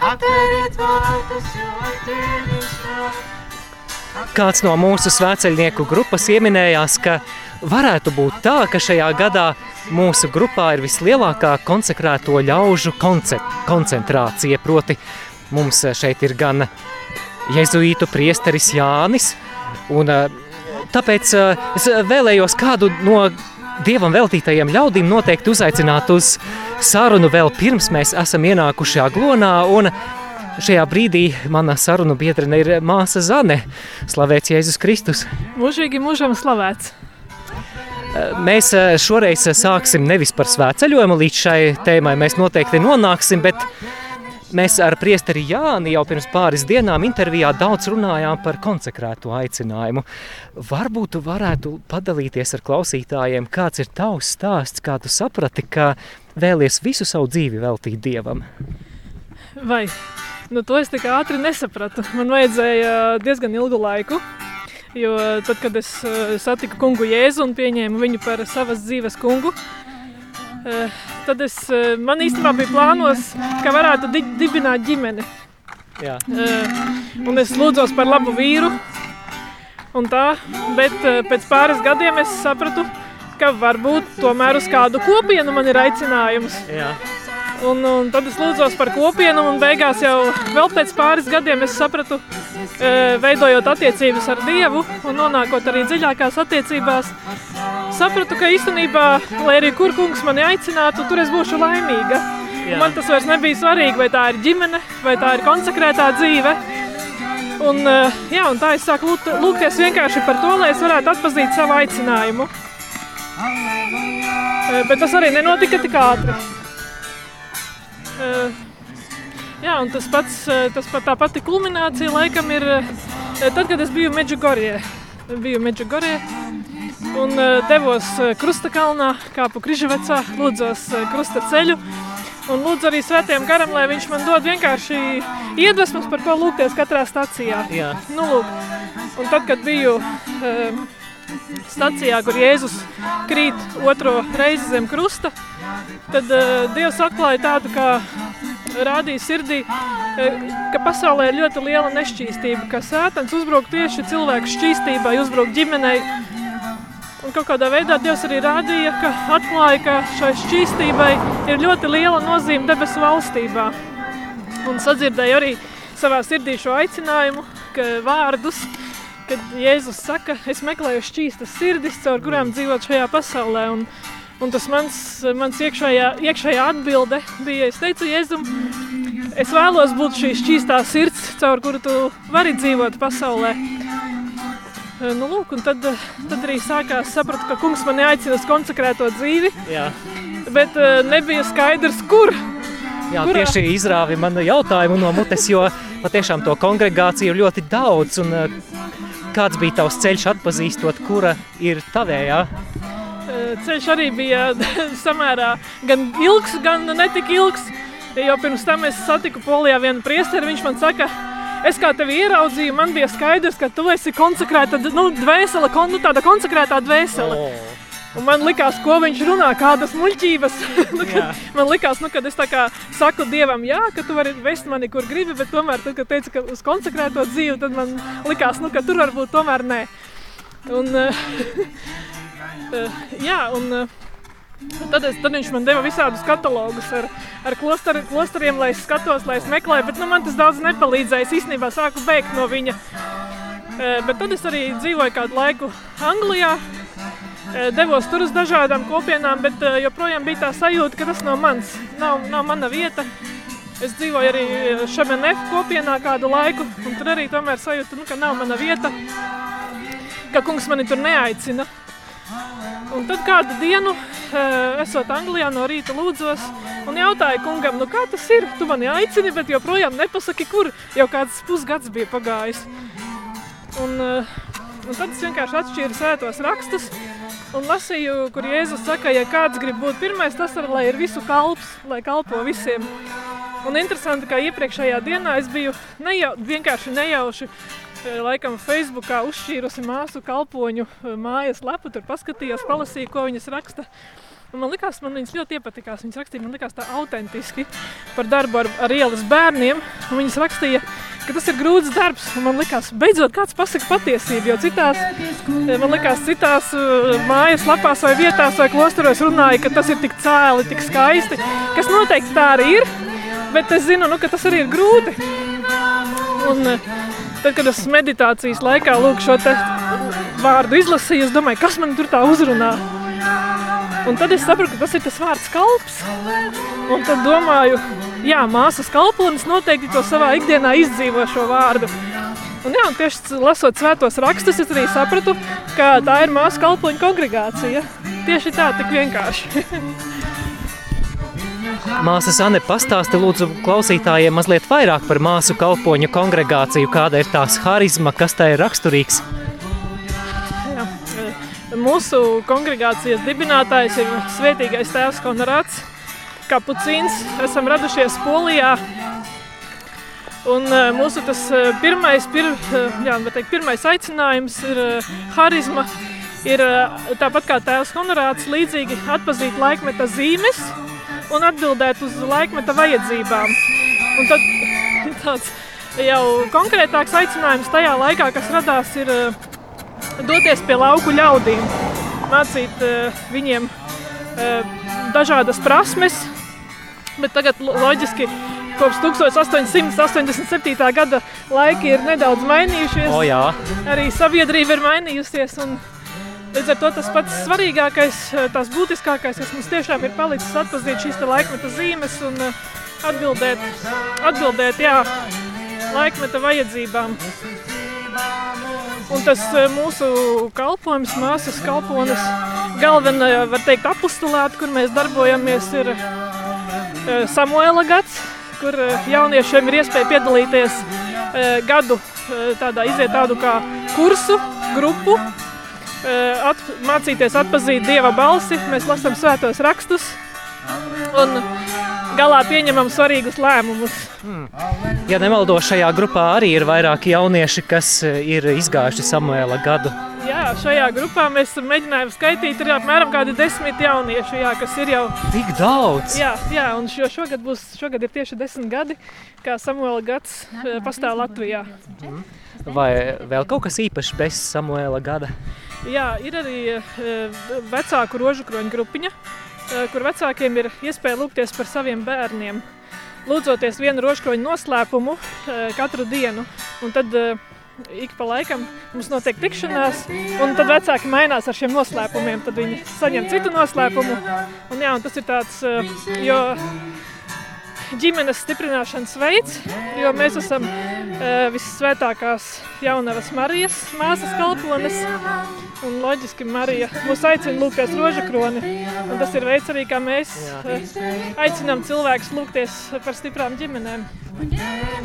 atveriet vārtus, jo nāk. Kāds no mūsu svēceļnieku grupas ieminējās, ka varētu būt tā, ka šajā gadā mūsu grupā ir vislielākā konsekrēto ļaužu koncentrācija. Proti, mums šeit ir gan jezuītu priesteris Jānis, un tāpēc es vēlējos kādu no Dievam veltītajiem ļaudīm noteikti uzaicināt uz sarunu vēl pirms mēs esam ienākuši aglonā, un Šajā brīdī mana sarunu biedrene ir māsa Zane. Slavēts Jēzus Kristus! Mūžīgi mūžam slavēts! Mēs eh, šoreiz sāksim nevis par svētceļojumu līdz šai tēmai, mēs noteikti nonāksim, bet mēs ar priesteri Jāni jau pirms pāris dienām intervijā daudz runājām par konsekrēto aicinājumu. Varbūt tu varētu padalīties ar klausītājiem, kāds ir tavs stāsts, kā tu saprati, ka vēlies visu savu dzīvi veltīt Dievam? Vai Nu, to es tik ātri nesapratu. Man vajadzēja diezgan ilgu laiku. Jo tad, kad es eh, satiku kungu Jēzu un pieņēmu viņu par savas dzīves kungu, eh, tad es, eh, man īstenībā bija plānos, ka varētu di dibināt ģimeni. Jā. Un es lūdzos par labu vīru tā, bet pēc pāris gadiem es sapratu, ka varbūt tomēr uz kādu kopienu man ir aicinājums. Jā. Un, un tad es lūdzos par kopienu, un beigās jau pēc pāris gadiem es sapratu, e, veidojot attiecības ar Dievu un nonākot arī dziļākās attiecībās, sapratu, ka īstenībā, lai arī kur kungs mani aicinātu, tur es būšu laimīga. Jā. Man tas vairs nebija svarīgi, vai tā ir ģimene, vai tā ir konsekrētā dzīve. Un, e, jā, un tā es sāku lūgt, lūgties vienkārši par to, lai es varētu atpazīt savu aicinājumu. E, bet tas arī nenotika tik ātri. Uh, jā, un tas pats, tas pat tā pati kulminācija laikam ir tad, kad es biju Meģigorjē. Biju Meģigorjē un devos Krusta kalnā, kāpu Križavecā, lūdzos Krusta ceļu. Un lūdzu arī svētiem garam, lai viņš man dod vienkārši iedvesmas, par ko lūgties katrā stacijā. Jā. Nu, lūk. Un tad, kad biju um, stacijā, kur Jēzus krīt otro reizi zem krusta, tad uh, Dievs atklāja tādu, kā rādīja sirdī, ka pasaulē ir ļoti liela nešķīstība, ka sētans uzbruk tieši cilvēku šķīstībai, uzbruk ģimenei. Un kaut kādā veidā Dievs arī rādīja, ka atklāja, ka šai šķīstībai ir ļoti liela nozīme debesu valstībā. Un sadzirdēju arī savā sirdī šo aicinājumu, ka vārdus, kad Jēzus saka, es meklēju šķīstas sirdis, caur kurām dzīvot šajā pasaulē. Un, Un tas mans, mans iekšējā, iekšējā atbilde bija, es teicu Jēzum, es vēlos būt šī šķīstā sirds, caur kuru tu vari dzīvot pasaulē. Nu, lūk, tad, tad arī sākās sapratu, ka kungs mani aicina uz konsekrēto dzīvi, Jā. bet nebija skaidrs, kur. Jā, Kurā? tieši izrāvi man jautājumu no mutes, jo patiešām to kongregāciju ir ļoti daudz, un kāds bija tavs ceļš atpazīstot, kura ir tavējā? ceļš arī bija samērā gan ilgs, gan netik ilgs. Jo pirms tam es satiku Polijā vienu priesteri, viņš man saka, es kā tevi ieraudzīju, man bija skaidrs, ka tu esi konsekrēta, nu, dvēsele, nu, tāda konsekrētā dvēsele. Oh. Un man likās, ko viņš runā, kādas muļķības. nu, man likās, nu, kad es saku Dievam, jā, ka tu vari vest mani, kur gribi, bet tomēr, tad, kad teica, ka uz konsekrēto dzīvi, tad man likās, nu, ka tur varbūt tomēr nē. Un, Uh, jā, un uh, tad, es, tad viņš man deva visādus katalogus ar, ar klosteri, klosteriem, lai es skatos, lai es meklēju, bet nu, man tas daudz nepalīdzēja. Es īstenībā sāku beigt no viņa. Uh, bet tad es arī dzīvoju kādu laiku Anglijā. Devos tur uz dažādām kopienām, bet joprojām bija tā sajūta, ka tas nav mans, nav, nav mana vieta. Es dzīvoju arī Šemenef kopienā kādu laiku, un tur arī tomēr sajūta, nu, ka nav mana vieta, ka kungs mani tur neaicina. Un tad kādu dienu, eh, esot Anglijā, no rīta lūdzos un jautāju kungam, nu kā tas ir? Tu mani aicini, bet joprojām nepasaki, kur jau kāds pusgads bija pagājis. Un, eh, un tad es vienkārši atšķīru svētos rakstus un lasīju, kur Jēzus saka, ja kāds grib būt pirmais, tas ir, lai ir visu kalps, lai kalpo visiem. Un interesanti, ka iepriekšējā dienā es biju nejau, vienkārši nejauši Eh, laikam Facebookā uzšķīrusi māsu kalpoņu eh, mājas lapu, tur paskatījos, palasīju, ko viņas raksta. Un man likās, man viņas ļoti iepatikās. Viņas rakstīja, man likās tā autentiski par darbu ar, ar ielas bērniem. Un viņas rakstīja, ka tas ir grūts darbs. Un man likās, beidzot kāds pasaka patiesību, jo citās, man likās, citās mājas lapās vai vietās vai klosteros runāja, ka tas ir tik cēli, tik skaisti, kas noteikti tā arī ir. Bet es zinu, nu, ka tas arī ir grūti. Un, uh, tad, kad es meditācijas laikā lūk šo vārdu izlasīju, es domāju, kas man tur tā uzrunā. Un tad es sapratu, ka tas ir tas vārds kalps. Un tad domāju, jā, māsas kalponis noteikti to savā ikdienā izdzīvo šo vārdu. Un, jā, un tieši lasot svētos rakstus, es arī sapratu, ka tā ir māsu kalpoņu kongregācija. Tieši tā, tik vienkārši. Māsa Anne pastāsti lūdzu klausītājiem mazliet vairāk par māsu kalpoņu kongregāciju, kāda ir tās harizma, kas tā ir raksturīgs. Mūsu kongregācijas dibinātājs ir Svētīgais Tēvs Honorāts Kapucīns. Esam radušies Polijā. Un mūsu tas pirmais, pir, jā, teikt, pirmais aicinājums ir harizma. Ir tāpat kā tēvs honorāts, līdzīgi atpazīt laikmeta zīmes un atbildēt uz laikmeta vajadzībām. Un tad tāds jau konkrētāks aicinājums tajā laikā, kas radās, ir doties pie lauku ļaudīm, mācīt uh, viņiem uh, dažādas prasmes, bet tagad loģiski kopš 1887. gada laiki ir nedaudz mainījušies. O, jā. Arī sabiedrība ir mainījusies. Līdz ar to tas pats svarīgākais, eh, tās būtiskākais, kas mums tiešām ir palicis, atpazīt šīs laikmeta zīmes un atbildēt, atbildēt jā, laikmeta vajadzībām. Un tas eh, mūsu kalpojums, māsas kalponis, galvenā, var teikt, apustulāta, kur mēs darbojamies, ir eh, Samuela gads, kur eh, jauniešiem ir iespēja piedalīties gadu tādā, iziet tādu kā kursu, grupu, at, mācīties atpazīt Dieva balsi, mēs lasām svētos rakstus un galā pieņemam svarīgus lēmumus. Hmm. Ja nemaldos, šajā grupā arī ir vairāki jaunieši, kas ir izgājuši Samuēla gadu. Jā, šajā grupā mēs mēģinājām skaitīt, ir apmēram kādi desmit jaunieši, jā, kas ir jau... Tik daudz! Jā, jā un šo, šogad, būs, šogad ir tieši desmit gadi, kā Samuēla gads pastāv Latvijā. Hmm. Vai vēl kaut kas īpašs bez Samuēla gada? Jā, ir arī eh, vecāku rožu kroņu grupiņa, Eh, kur vecākiem ir iespēja lūgties par saviem bērniem. Lūdzoties vienu rožkroņu noslēpumu eh, katru dienu, un tad ik pa laikam mums notiek tikšanās, un tad vecāki mainās ar šiem noslēpumiem, tad viņi saņem citu noslēpumu, un jā, un tas ir tāds, jo ģimenes stiprināšanas veids, jo mēs esam uh, vissvētākās jaunavas Marijas māsas kalpones. Un loģiski Marija mūs aicina lūgties roža kroni. Un tas ir veids arī, kā mēs uh, aicinām cilvēkus lūgties par stiprām ģimenēm.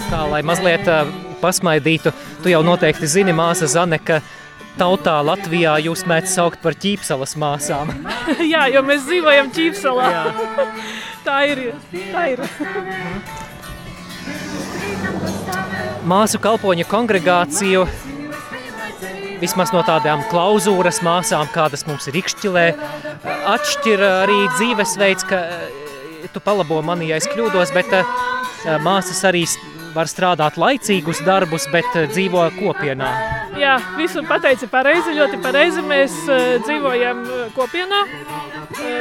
Tā, lai mazliet uh, pasmaidītu, tu jau noteikti zini, māsa Zane, ka tautā Latvijā jūs mēdz saukt par ķīpsalas māsām. Jā, jo mēs dzīvojam ķīpsalā. tā ir. Tā ir. Māsu kalpoņu kongregāciju, vismaz no tādām klauzūras māsām, kādas mums ir ikšķilē, atšķir arī dzīvesveids, ka tu palabo mani, ja es kļūdos, bet māsas arī var strādāt laicīgus darbus, bet dzīvo kopienā. Jā, visu pateici pareizi, ļoti pareizi. Mēs dzīvojam kopienā,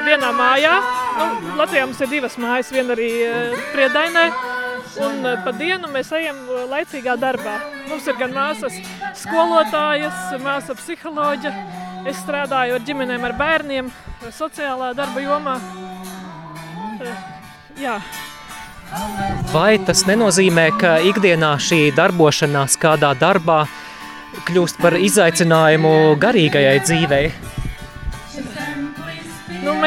vienā mājā. Nu, Latvijā mums ir divas mājas, viena arī Priedainē. Un pa dienu mēs ejam laicīgā darbā. Mums ir gan māsas skolotājas, māsa psiholoģa. Es strādāju ar ģimenēm, ar bērniem, sociālā darba jomā. Uh, jā. Vai tas nenozīmē, ka ikdienā šī darbošanās kādā darbā kļūst par izaicinājumu garīgajai dzīvei?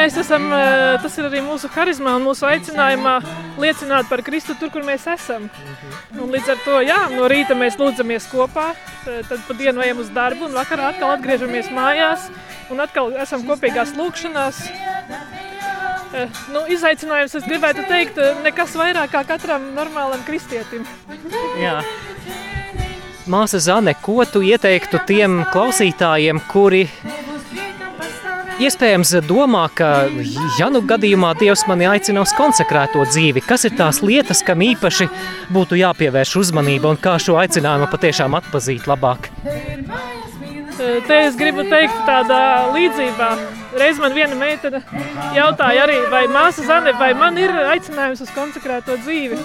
Mēs esam, eh, tas ir arī mūsu harizmā un mūsu aicinājumā liecināt par Kristu tur, kur mēs esam. Un līdz ar to, jā, no rīta mēs lūdzamies kopā, tad pa dienu ejam uz darbu un vakarā atkal atgriežamies mājās un atkal esam kopīgās lūkšanās. Eh, nu, izaicinājums, es gribētu teikt, eh, nekas vairāk kā katram normālam kristietim. Jā. Māsa Zane, ko tu ieteiktu tiem klausītājiem, kuri Iespējams, domā, ka, ja nu gadījumā Dievs mani aicina uz konsekrēto dzīvi, kas ir tās lietas, kam īpaši būtu jāpievērš uzmanība un kā šo aicinājumu patiešām atpazīt labāk? Te es gribu teikt tādā līdzībā. Reiz man viena meitene jautāja arī, vai māsa Zane, vai man ir aicinājums uz konsekrēto dzīvi.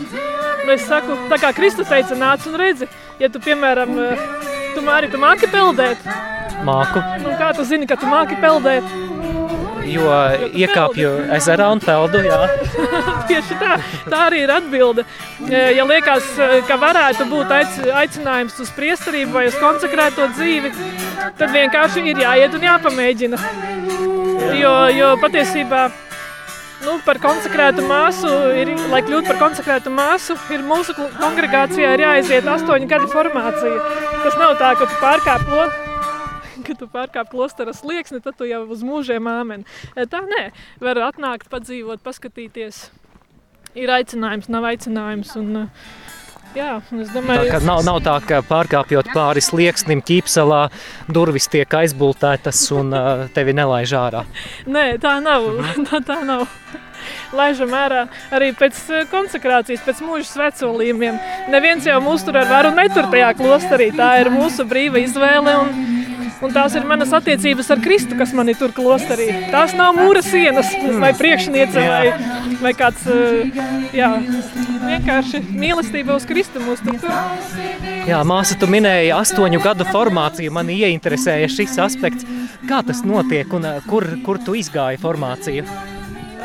Un es saku, tā kā Kristus teica, nāc un redzi, ja tu, piemēram, tu māri, tu māki peldēt, Māku, Nu, kā tu zini, ka tu māki peldēt? jo iekāpju ezerā un peldu, jā. Tieši tā, tā arī ir atbilde. E, Ja liekas, e, ka varētu būt aic- aicinājums uz priesterību vai uz konsekrēto dzīvi, tad vienkārši ir jāiet un jāpamēģina. Jo, jo patiesībā nu, par konsekrētu māsu, ir, lai kļūtu par konsekrētu māsu, ir mūsu kongregācijā ir jāiziet astoņu gadu formācija. Tas nav tā, ka tu pārkāp lo- kad tu pārkāp klostera slieksni, tad tu jau uz mūžiem āmen. E, Tā nē, var atnākt, padzīvot, paskatīties. Ir aicinājums, nav aicinājums. Un, e, jā, Tā domāju, kā nav, nav tā, ka pārkāpjot pāri slieksnim, ķīpselā, durvis tiek aizbultētas un uh, tevi nelaiž ārā. Nē, tā nav. tā, tā nav. Laižam ārā arī pēc konsekrācijas, pēc mūža svecolījumiem. Neviens jau mūs tur ar varu netur tajā klosterī. Tā ir mūsu brīva izvēle. Un, un tās ir manas attiecības ar Kristu, kas mani tur klosterī. Tās nav mūra sienas vai priekšniece vai, vai kāds eh, jā, vienkārši mīlestība uz Kristu mūs tur tur. Jā, māsa, tu minēji astoņu gadu formāciju. Man ieinteresēja šis aspekts. Kā tas notiek un uh, kur, kur tu izgāji formāciju?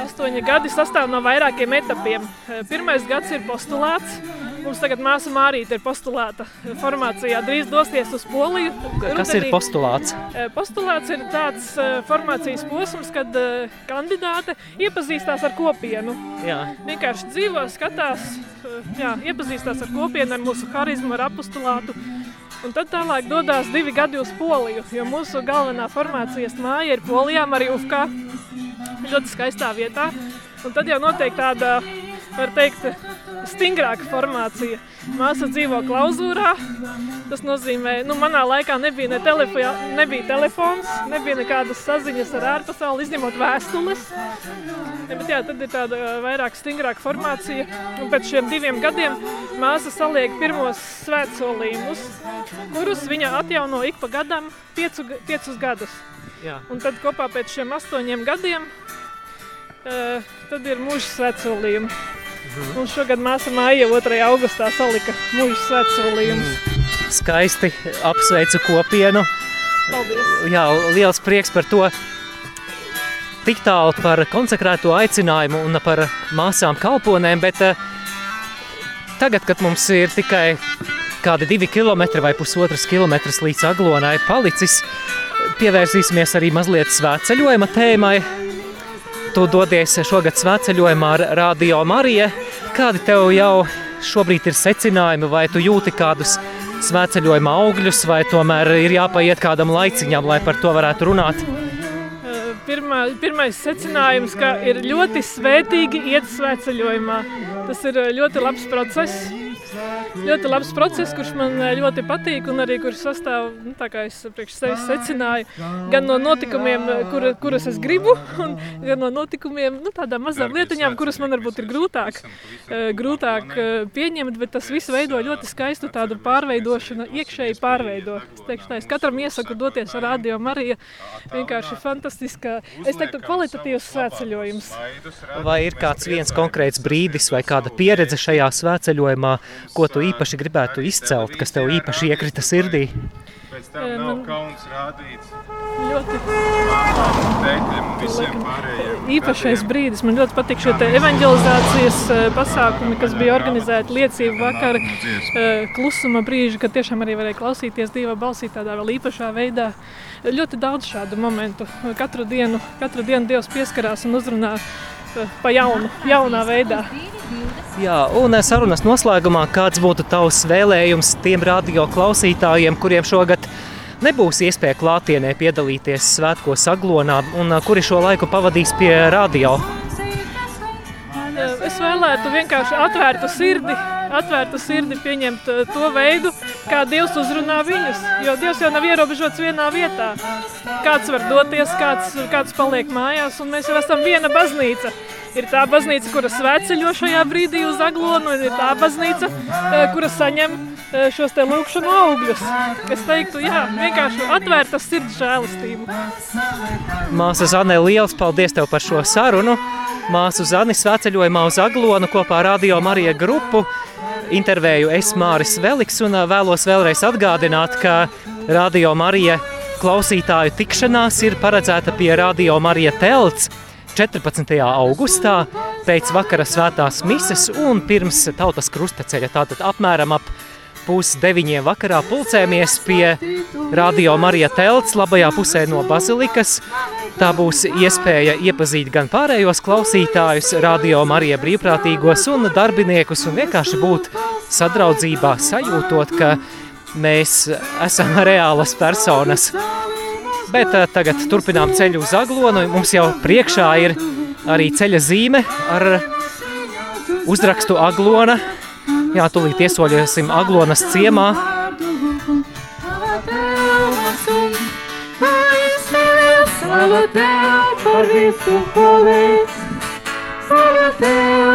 Astoņi gadi sastāv no vairākiem etapiem. Eh, Pirmais gads ir postulāts. Mums tagad māsa Mārīte ir postulāta formācijā. Drīz dosies uz Poliju. Kas ir Rudenī. postulāts? Eh, Postulāts ir tāds eh, formācijas posms, kad eh, kandidāte iepazīstās ar kopienu. Jā. Vienkārši dzīvo, skatās, jā, iepazīstās ar kopienu, ar mūsu harizmu, ar apostulātu. Un tad tālāk dodas divi gadi uz Poliju, jo mūsu galvenā formācijas māja ir Polijā, arī Ufkā. Ļoti skaistā vietā. Un tad jau notiek tāda, var teikt, stingrāka formācija. Māsa dzīvo klauzūrā. Tas nozīmē, ka nu, manā laikā nebija, ne telefo, nebija telefons, nebija nekādas saziņas ar ārpasauli, izņemot vēstules. Ja, bet, jā, tad ir tāda vairāk stingrāka formācija. Un pēc šiem diviem gadiem māsa saliek pirmos svētsolījumus, kurus viņa atjauno ik pa gadam, piecu, piecus gadus. Jā. Un tad kopā pēc šiem astoņiem gadiem uh, tad ir mūža svētsolījumi. Mhm. Un šogad māsa Māja 2. augustā salika mūža svētsolījumus. Skaisti apsveicu kopienu. Paldies! Jā, liels prieks par to. Tik tālu par konsekrēto aicinājumu un par māsām kalponēm, bet eh, tagad, kad mums ir tikai kādi divi kilometri vai pusotras kilometras līdz aglonai palicis, pievērsīsimies arī mazliet svētceļojuma tēmai. Tu dodies šogad svētceļojumā ar Radio Mariju. Kādi tev jau šobrīd ir secinājumi, vai tu jūti kādus svētceļojuma augļus, vai tomēr ir jāpaiet kādam laiciņam, lai par to varētu runāt? Pirmā, pirmais secinājums, ka ir ļoti svētīgi iet svētceļojumā. Tas ir uh, ļoti labs process. Ļoti labs process, kurš man uh, ļoti patīk, un arī kurš sastāv, nu, tā kā es priekš sevis secināju, gan no notikumiem, uh, kur, kurus es gribu, un gan no notikumiem, nu, tādām mazām lietiņām, kuras man varbūt ir grūtāk, uh, grūtāk pieņemt, bet tas viss veido ļoti skaistu tādu pārveidošanu, iekšēji pārveido. Es teikšu tā, es katram iesaku doties ar Radio Mariju, vienkārši fantastiska, es teiktu, kvalitatīvs svētceļojums. Vai ir kāds viens konkrēts brīdis vai kāda pieredze šajā svētceļojumā, ko tu īpaši gribētu izcelt, kas tev īpaši iekrita sirdī? Pēc tam nav man- kauns rādīt Ļoti māmām un visiem pārējiem. īpašais brīdis. Man ļoti patīk šie te evanģelizācijas eh, pasākumi, kas bija organizēti liecību vakar, klusuma brīži, kad tiešām arī varēja klausīties Dieva balsī tādā vēl īpašā veidā. Ļoti daudz šādu momentu. Katru dienu, katru dienu Dievs pieskarās un uzrunā pa jaunu, jaunā veidā. Jā, un sarunas noslēgumā, kāds būtu tavs vēlējums tiem radio klausītājiem, kuriem šogad nebūs iespēja klātienē piedalīties svētkos aglonā, un kuri šo laiku pavadīs pie radio? Es vēlētu vienkārši atvērtu sirdi, atvērtu sirdi pieņemt to veidu, kā Dievs uzrunā viņus. Jo Dievs jau nav ierobežots vienā vietā. Kāds var doties, kāds, kāds paliek mājās, un mēs jau esam viena baznīca. Ir tā baznīca, kura svētceļo šajā brīdī uz aglonu, un ir tā baznīca, eh, kura saņem eh, šos te lūkšanu augļus. Es teiktu, jā, vienkārši atvērta sirds žēlistību. Māsa Zane, liels paldies tev par šo sarunu. Māsu Zani svētceļojumā uz Aglonu kopā ar Radio Marija grupu. Intervēju es Māris Veliks un ā, vēlos vēlreiz atgādināt, ka Radio Marija klausītāju tikšanās ir paredzēta pie Radio Marija telts 14. augustā pēc vakara svētās mises un pirms tautas krustaceļa. Tātad apmēram ap pusdeviņiem vakarā pulcēmies pie Radio Marija telts labajā pusē no bazilikas. Tā būs iespēja iepazīt gan pārējos klausītājus, radio Marija brīvprātīgos un darbiniekus un vienkārši būt sadraudzībā, sajūtot, ka mēs esam reālas personas. Bet eh, tagad turpinām ceļu uz Aglonu. Mums jau priekšā ir arī ceļa zīme ar uzrakstu Aglona. Jā, tūlīt iesoļosim Aglonas ciemā. Slava tev par visu, veic! Slava tev